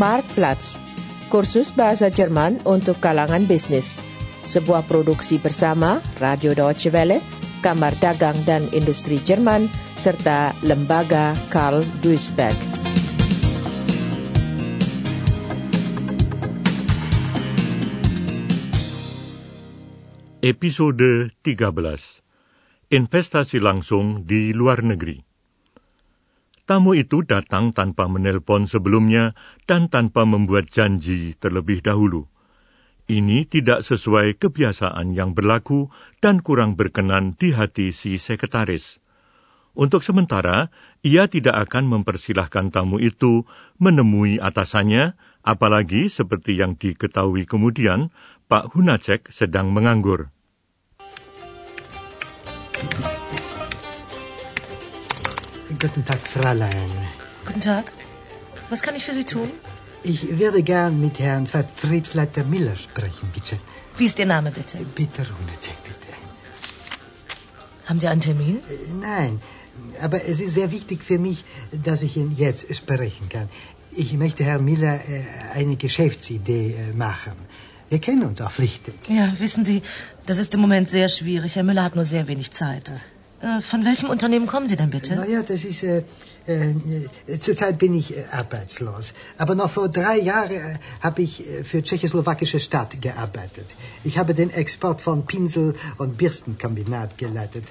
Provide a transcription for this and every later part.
Marktplatz, kursus bahasa Jerman untuk kalangan bisnis. Sebuah produksi bersama Radio Deutsche Welle, Kamar Dagang dan Industri Jerman, serta Lembaga Karl Duisberg. Episode 13 Investasi langsung di luar negeri Tamu itu datang tanpa menelpon sebelumnya dan tanpa membuat janji terlebih dahulu. Ini tidak sesuai kebiasaan yang berlaku dan kurang berkenan di hati si sekretaris. Untuk sementara, ia tidak akan mempersilahkan tamu itu menemui atasannya, apalagi seperti yang diketahui kemudian, Pak Hunacek sedang menganggur. Guten Tag, Fräulein. Guten Tag. Was kann ich für Sie tun? Ich würde gern mit Herrn Vertriebsleiter Miller sprechen, bitte. Wie ist Ihr Name, bitte? Bitte, Runacek, bitte. Haben Sie einen Termin? Äh, Nein, aber es ist sehr wichtig für mich, dass ich ihn jetzt sprechen kann. Ich möchte Herrn Miller äh, eine Geschäftsidee äh, machen. Wir kennen uns auch flüchtig. Ja, wissen Sie, das ist im Moment sehr schwierig. Herr Müller hat nur sehr wenig Zeit. Äh, Von welchem Unternehmen kommen Sie denn bitte? Naja, das ist. Äh, äh, zurzeit bin ich äh, arbeitslos. Aber noch vor drei Jahren äh, habe ich äh, für tschechoslowakische Stadt gearbeitet. Ich habe den Export von Pinsel- und Bürstenkombinat geleitet.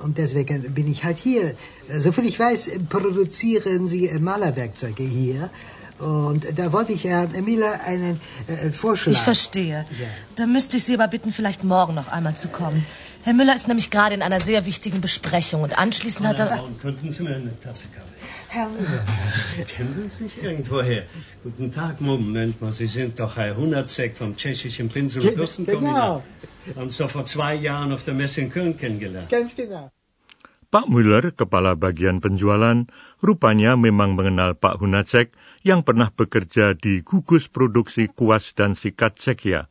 Und deswegen bin ich halt hier. Soviel ich weiß, produzieren Sie Malerwerkzeuge hier. Und da wollte ich Herrn Miller einen äh, Vorschlag. Ich verstehe. Ja. Dann müsste ich Sie aber bitten, vielleicht morgen noch einmal zu kommen. Herr Müller ist nämlich gerade in einer sehr wichtigen Besprechung und anschließend hat er... Braun, könnten Sie mir eine Tasse Kaffee? Herr Miller. Kennen Sie sich irgendwoher? Guten Tag, Moment mal, Sie sind doch Herr Hundertzek vom tschechischen Pinsel- und Bürstenkombinat. Haben Sie doch vor zwei Jahren auf der Messe in Köln kennengelernt. Ganz genau. Pak Müller, kepala bagian penjualan, rupanya memang mengenal Pak Hunacek yang pernah bekerja di gugus produksi kuas dan sikat Czekia.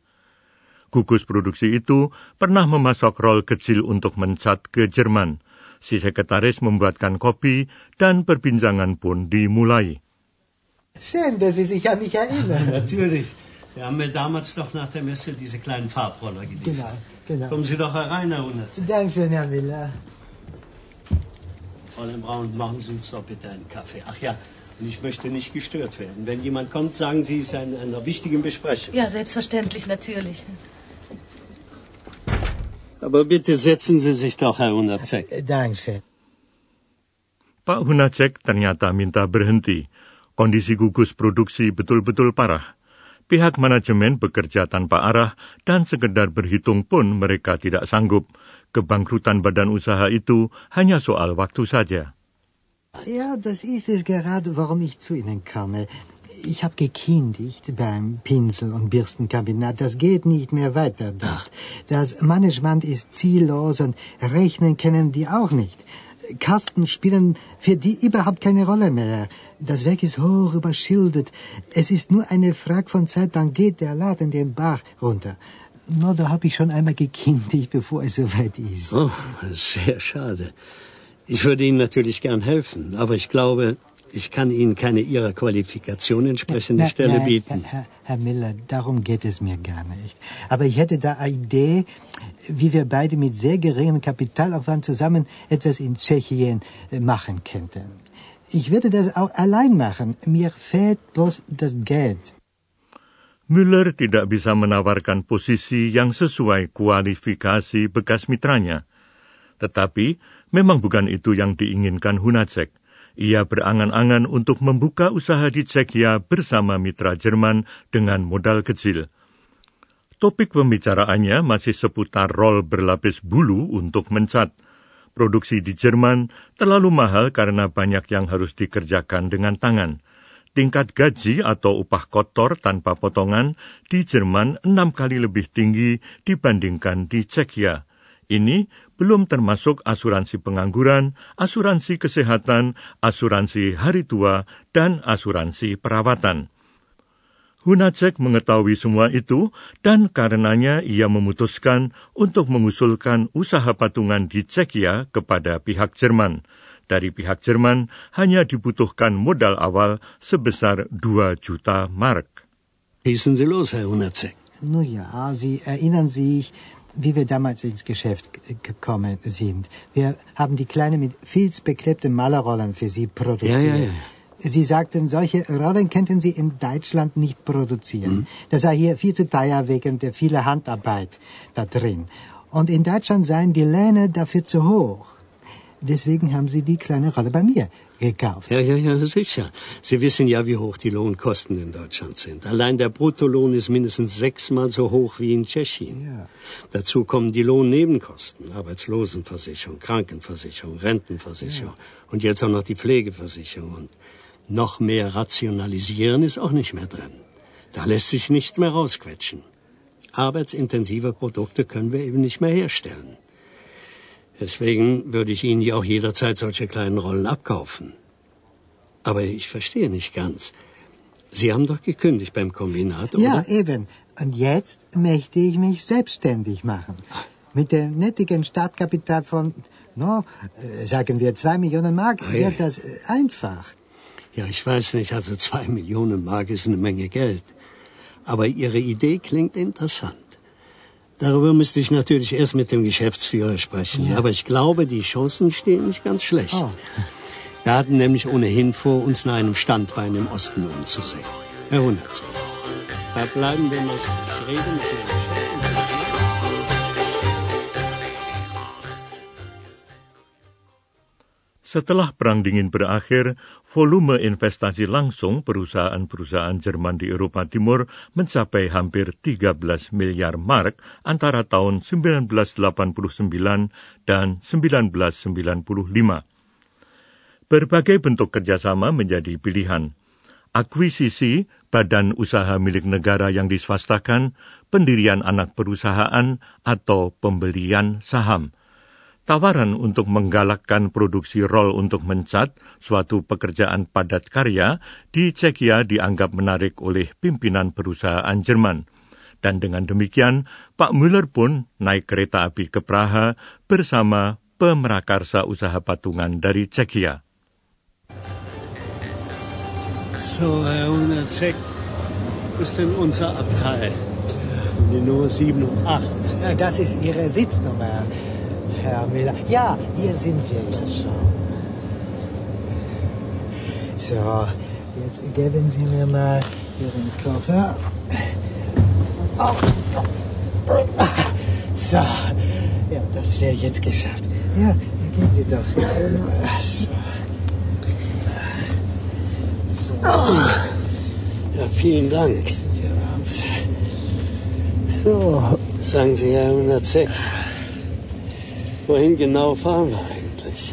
Gugus produksi itu pernah memasok rol kecil untuk mencat ke Jerman. Si sekretaris membuatkan kopi dan perbincangan pun dimulai. Schön, dass Sie sich an mich erinnern. Natürlich. Sie haben mir damals doch nach der Messe diese kleinen Farbroller geliefert. Genau, genau. Kommen Sie doch herein, Herr Hundertzek. Dankeschön, Herr Miller. Fräulein Braun, machen Sie uns doch bitte einen Kaffee. Ach ja, und ich möchte nicht gestört werden. Wenn jemand kommt, sagen Sie, es ist in einer wichtigen Besprechung. Ja, selbstverständlich, natürlich. Aber bitte setzen Sie sich doch, Herr Hundertzek. Äh, Dankeschön. Pak Hunacek ternyata minta berhenti. Kondisi gugus produksi betul-betul parah. Pihak manajemen bekerja tanpa arah dan sekedar berhitung pun mereka tidak sanggup. Kebangkrutan badan usaha itu hanya soal waktu saja. Ja, das ist es gerade, warum ich zu Ihnen komme. Ich habe gekündigt beim Pinsel- und Bürstenkabinett. Das geht nicht mehr weiter dort. Das Management ist ziellos und rechnen können die auch nicht. Kasten spielen für die überhaupt keine Rolle mehr. Das Werk ist hoch überschildert. Es ist nur eine Frage von Zeit, dann geht der Laden den Bach runter. Nur da habe ich schon einmal gekündigt, bevor es soweit ist. Oh, sehr schade. Ich würde Ihnen natürlich gern helfen, aber ich glaube, ich kann Ihnen keine Ihrer Qualifikation entsprechende Na, Stelle nein, bieten. Herr, Herr Miller, darum geht es mir gar nicht. Aber ich hätte da eine Idee, wie wir beide mit sehr geringem Kapitalaufwand zusammen etwas in Tschechien äh, machen könnten. Ich würde das auch allein machen. Mir fehlt bloß das Geld. Müller tidak bisa menawarkan posisi yang sesuai kualifikasi bekas mitranya. Tetapi memang bukan itu yang diinginkan Hunacek. Ia berangan-angan untuk membuka usaha di Czekia bersama mitra Jerman dengan modal kecil. Topik pembicaraannya masih seputar rol berlapis bulu untuk mencat. Produksi di Jerman terlalu mahal karena banyak yang harus dikerjakan dengan tangan. Tingkat gaji atau upah kotor tanpa potongan di Jerman enam kali lebih tinggi dibandingkan di Czekia. Ini belum termasuk asuransi pengangguran, asuransi kesehatan, asuransi hari tua, dan asuransi perawatan. Hunacek mengetahui semua itu dan karenanya ia memutuskan untuk mengusulkan usaha patungan di Czekia kepada pihak Jerman. Dari pihak Jerman hanya dibutuhkan modal awal sebesar 2 juta Mark. Schießen Sie los, Herr Hunazek. Nun ja, Sie erinnern sich, wie wir damals ins Geschäft gekommen sind. Wir haben die kleine mit Filz beklebten Malerrollen für Sie produziert. Ja, ja, ja. Sie sagten, solche Rollen könnten Sie in Deutschland nicht produzieren. Das sei hier viel zu teuer wegen der vielen Handarbeit da drin. Und in Deutschland seien die Löhne dafür zu hoch. Deswegen haben Sie die kleine Rolle bei mir gekauft. Ja, ja, ja, sicher. Sie wissen ja, wie hoch die Lohnkosten in Deutschland sind. Allein der Bruttolohn ist mindestens sechsmal so hoch wie in Tschechien. Ja. Dazu kommen die Lohnnebenkosten, Arbeitslosenversicherung, Krankenversicherung, Rentenversicherung und jetzt auch noch die Pflegeversicherung. Und noch mehr rationalisieren ist auch nicht mehr drin. Da lässt sich nichts mehr rausquetschen. Arbeitsintensive Produkte können wir eben nicht mehr herstellen. Deswegen würde ich Ihnen ja auch jederzeit solche kleinen Rollen abkaufen. Aber ich verstehe nicht ganz. Sie haben doch gekündigt beim Kombinat, oder? Ja, eben. Und jetzt möchte ich mich selbstständig machen. Mit dem nötigen Startkapital von, no, äh, sagen wir zwei Millionen Mark, Ei. wird das äh, einfach. Ja, ich weiß nicht, also zwei Millionen Mark ist eine Menge Geld. Aber Ihre Idee klingt interessant. Darüber müsste ich natürlich erst mit dem Geschäftsführer sprechen. Ja. Aber ich glaube, die Chancen stehen nicht ganz schlecht. Oh. Wir hatten nämlich ohnehin vor, uns nach einem Standbein im Osten umzusehen. Herr Hundertz, da bleiben wir mal. Ich rede mit dem Geschäftsführer. Setelah Perang Dingin berakhir, volume investasi langsung perusahaan-perusahaan Jerman di Eropa Timur mencapai hampir 13 miliar mark antara tahun 1989 dan 1995. Berbagai bentuk kerjasama menjadi pilihan. Akuisisi, badan usaha milik negara yang diswastakan, pendirian anak perusahaan, atau pembelian saham – Tawaran untuk menggalakkan produksi rol untuk mencat, suatu pekerjaan padat karya, di Cekia dianggap menarik oleh pimpinan perusahaan Jerman. Dan dengan demikian, Pak Müller pun naik kereta api ke Praha bersama pemerakarsa usaha patungan dari Cekia. So, Herr Hundertzek, wo ist denn unser Abteil? Die Nummer 87. Ja, Das ist Ihre Sitznummer, Herr Müller. Ja, hier sind wir jetzt schon. So, jetzt geben Sie mir mal Ihren Koffer. So, ja, das wäre jetzt geschafft. Ja, gehen Sie doch. So. So, Ja, vielen Dank. setzen wir uns. So, sagen Sie, Herr Hundertzek, wohin genau fahren wir eigentlich?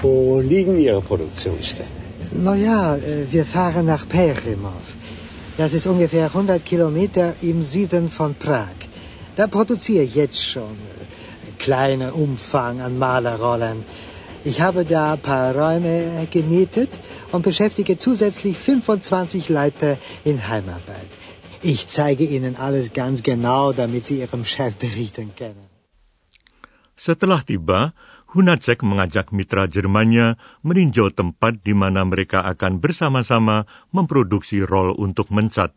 Wo liegen Ihre Produktionsstätten? Na ja, äh, wir fahren nach Perimov. Das ist ungefähr 100 Kilometer im Süden von Prag. Da produziere ich jetzt schon äh, kleiner Umfang an Malerrollen. Ich habe da ein paar Räume gemietet und beschäftige zusätzlich 25 Leute in Heimarbeit. Ich zeige Ihnen alles ganz genau, damit Sie Ihrem Chef berichten können. Setelah tiba, Hunacek mengajak mitra Jermannya meninjau tempat di mana mereka akan bersama-sama memproduksi rol untuk mencat.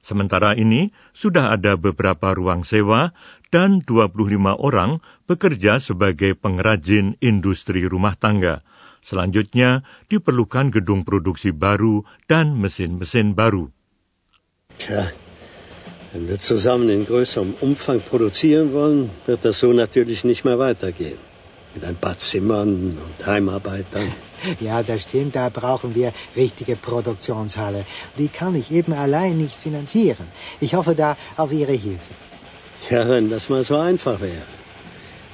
Sementara ini, sudah ada beberapa ruang sewa dan 25 orang bekerja sebagai pengrajin industri rumah tangga. Selanjutnya, diperlukan gedung produksi baru dan mesin-mesin baru. Wenn wir zusammen in größerem Umfang produzieren wollen, wird das so natürlich nicht mehr weitergehen. Mit ein paar Zimmern und Heimarbeitern. Ja, das stimmt, da brauchen wir richtige Produktionshalle. Die kann ich eben allein nicht finanzieren. Ich hoffe da auf Ihre Hilfe. Ja, wenn das mal so einfach wäre.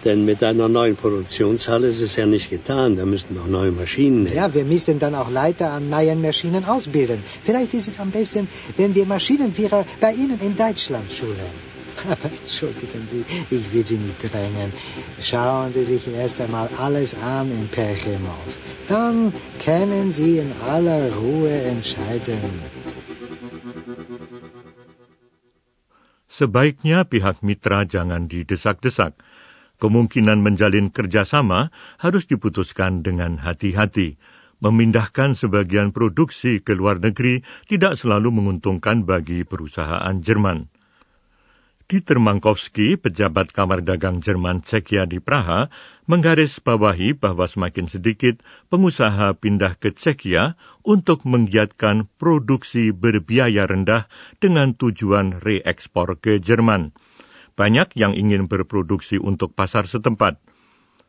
Denn mit einer neuen Produktionshalle ist es ja nicht getan. Da müssten noch neue Maschinen her. Ja, wir müssten dann auch Leiter an neuen Maschinen ausbilden. Vielleicht ist es am besten, wenn wir Maschinenführer bei Ihnen in Deutschland schulen. Aber entschuldigen Sie, ich will Sie nicht drängen. Schauen Sie sich erst einmal alles an in Perchimov. Dann können Sie in aller Ruhe entscheiden. Sebaiknya pihak mitra jangan didesak-desak. Kemungkinan menjalin kerjasama harus diputuskan dengan hati-hati. Memindahkan sebagian produksi ke luar negeri tidak selalu menguntungkan bagi perusahaan Jerman. Dieter Mankowski, pejabat Kamar Dagang Jerman Cekia di Praha, menggarisbawahi bahwa semakin sedikit pengusaha pindah ke Cekia untuk menggiatkan produksi berbiaya rendah dengan tujuan reekspor ke Jerman. Banyak yang ingin berproduksi untuk pasar setempat.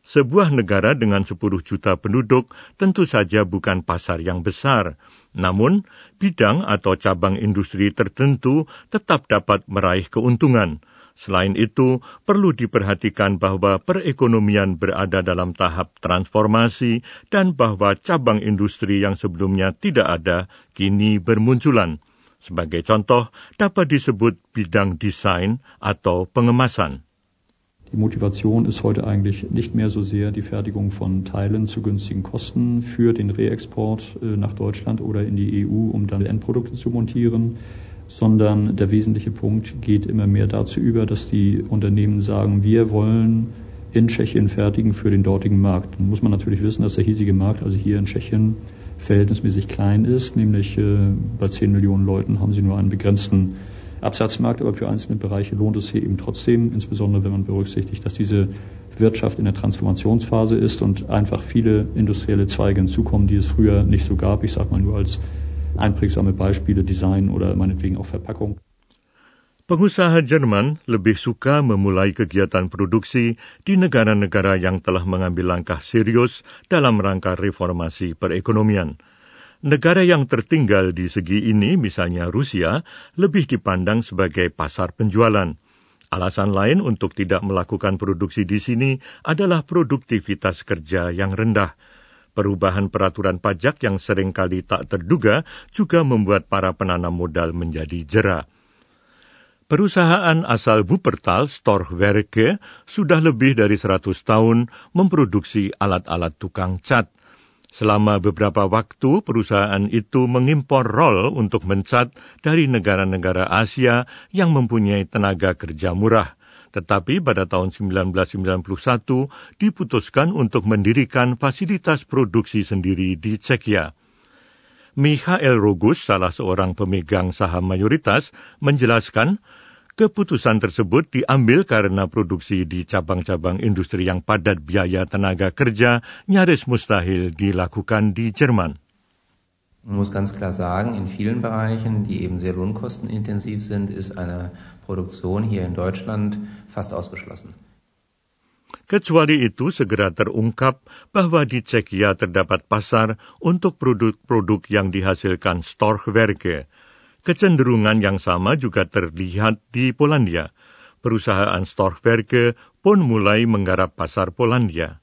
Sebuah negara dengan 10 juta penduduk tentu saja bukan pasar yang besar, namun, bidang atau cabang industri tertentu tetap dapat meraih keuntungan. Selain itu, perlu diperhatikan bahwa perekonomian berada dalam tahap transformasi dan bahwa cabang industri yang sebelumnya tidak ada kini bermunculan. Sebagai contoh, dapat disebut bidang desain atau pengemasan. Die Motivation ist heute eigentlich nicht mehr so sehr die Fertigung von Teilen zu günstigen Kosten für den Reexport äh, nach Deutschland oder in die EU, um dann Endprodukte zu montieren, sondern der wesentliche Punkt geht immer mehr dazu über, dass die Unternehmen sagen, wir wollen in Tschechien fertigen für den dortigen Markt. Dann muss man natürlich wissen, dass der hiesige Markt, also hier in Tschechien, verhältnismäßig klein ist, nämlich äh, bei 10 Millionen Leuten haben sie nur einen begrenzten Absatzmarkt, aber für einzelne Bereiche lohnt es hier eben trotzdem, insbesondere wenn man berücksichtigt, dass diese Wirtschaft in der Transformationsphase ist und einfach viele industrielle Zweige hinzukommen, die es früher nicht so gab. Ich sage mal nur als einprägsame Beispiele Design oder meinetwegen auch Verpackung. Pengusaha Jerman lebih suka memulai kegiatan produksi di negara-negara yang telah mengambil langkah serius dalam rangka reformasi perekonomian. Negara yang tertinggal di segi ini, misalnya Rusia, lebih dipandang sebagai pasar penjualan. Alasan lain untuk tidak melakukan produksi di sini adalah produktivitas kerja yang rendah. Perubahan peraturan pajak yang sering kali tak terduga juga membuat para penanam modal menjadi jera. Perusahaan asal Wuppertal, Storchwerke, sudah lebih dari 100 tahun memproduksi alat-alat tukang cat – Selama beberapa waktu, perusahaan itu mengimpor roll untuk mencat dari negara-negara Asia yang mempunyai tenaga kerja murah. Tetapi pada tahun 1991 diputuskan untuk mendirikan fasilitas produksi sendiri di Cekia. Michael Rogus, salah seorang pemegang saham mayoritas, menjelaskan Keputusan tersebut diambil karena produksi di cabang-cabang industri yang padat biaya tenaga kerja nyaris mustahil dilakukan di Jerman. Man muss ganz klar sagen, in vielen Bereichen, die eben sehr lohnkostenintensiv sind, ist eine Produktion hier in Deutschland fast ausgeschlossen. Kecuali itu segera terungkap bahwa di Cekia terdapat pasar untuk produk-produk yang dihasilkan Storchwerke, Kecenderungan yang sama juga terlihat di Polandia. Perusahaan Storchwerke pun mulai menggarap pasar Polandia.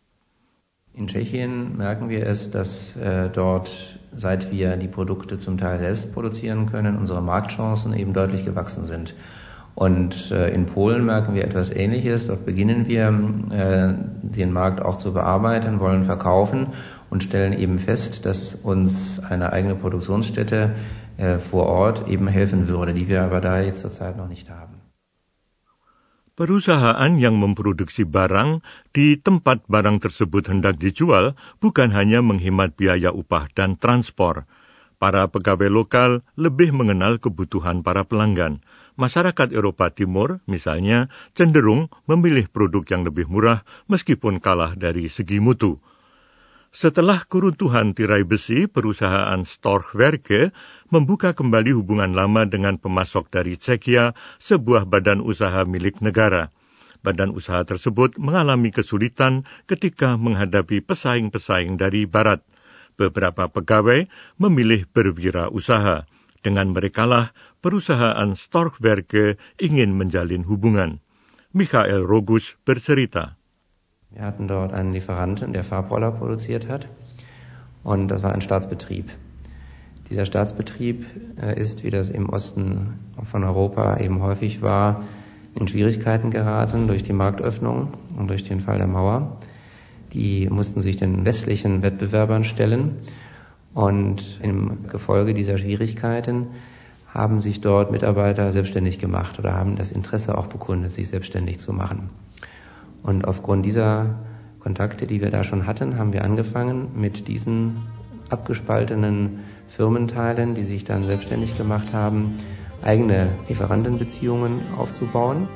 In Tschechien merken wir es, dass äh, dort, seit wir die Produkte zum Teil selbst produzieren können, unsere Marktchancen eben deutlich gewachsen sind. Und äh, in Polen merken wir etwas Ähnliches. Dort beginnen wir, äh, den Markt auch zu bearbeiten, wollen verkaufen und stellen eben fest, dass uns eine eigene Produktionsstätte äh, vor Ort eben helfen würde, die wir aber da jetzt zurzeit noch nicht haben. Perusahaan yang memproduksi barang di tempat barang tersebut hendak dijual bukan hanya menghemat biaya upah dan transport. Para pegawai lokal lebih mengenal kebutuhan para pelanggan. Masyarakat Eropa Timur, misalnya, cenderung memilih produk yang lebih murah meskipun kalah dari segi mutu. Setelah keruntuhan tirai besi, perusahaan Storchwerke membuka kembali hubungan lama dengan pemasok dari Cekia, sebuah badan usaha milik negara. Badan usaha tersebut mengalami kesulitan ketika menghadapi pesaing-pesaing dari Barat. Beberapa pegawai memilih berwirausaha. Dengan merekalah perusahaan Storchwerke ingin menjalin hubungan. Michael Rogus bercerita. Wir hatten dort einen Lieferanten, der Farbroller produziert hat. Und das war ein Staatsbetrieb. Dieser Staatsbetrieb äh, ist, wie das im Osten von Europa eben häufig war, in Schwierigkeiten geraten durch die Marktöffnung und durch den Fall der Mauer. Die mussten sich den westlichen Wettbewerbern stellen. Und im Gefolge dieser Schwierigkeiten haben sich dort Mitarbeiter selbstständig gemacht oder haben das Interesse auch bekundet, sich selbstständig zu machen. Und aufgrund dieser Kontakte, die wir da schon hatten, haben wir angefangen, mit diesen abgespaltenen Firmenteilen, die sich dann selbstständig gemacht haben, eigene Lieferantenbeziehungen aufzubauen.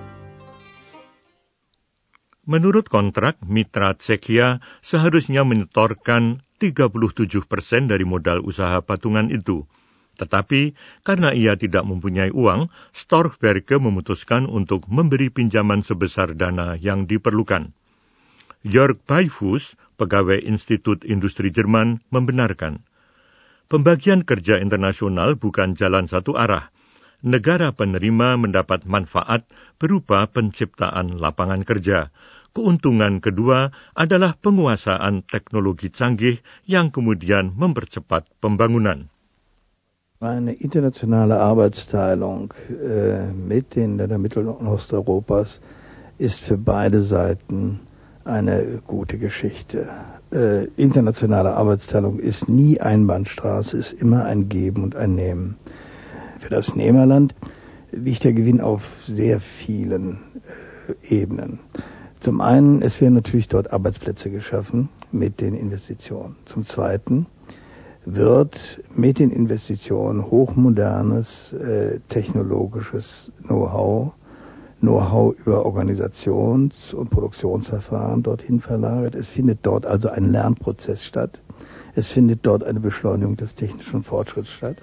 Menurut kontrak, Mitra Tsekia seharusnya menyetorkan 37 persen dari modal usaha patungan itu. Tetapi karena ia tidak mempunyai uang, Storchberge memutuskan untuk memberi pinjaman sebesar dana yang diperlukan. Jörg Beifus, pegawai Institut Industri Jerman, membenarkan. Pembagian kerja internasional bukan jalan satu arah. Negara penerima mendapat manfaat berupa penciptaan lapangan kerja, Keuntungan kedua adalah penguasaan teknologi canggih yang kemudian mempercepat pembangunan. Eine internationale Arbeitsteilung äh, mit den Ländern Mittel- und Osteuropas ist für beide Seiten eine gute Geschichte. Äh, internationale Arbeitsteilung ist nie Einbahnstraße, ist immer ein Geben und ein Nehmen. Für das Nehmerland liegt der Gewinn auf sehr vielen äh, Ebenen. Zum einen, es werden natürlich dort Arbeitsplätze geschaffen mit den Investitionen. Zum zweiten wird mit den Investitionen hochmodernes äh, technologisches Know-how, Know-how über Organisations- und Produktionsverfahren dorthin verlagert. Es findet dort also ein Lernprozess statt. Es findet dort eine Beschleunigung des technischen Fortschritts statt.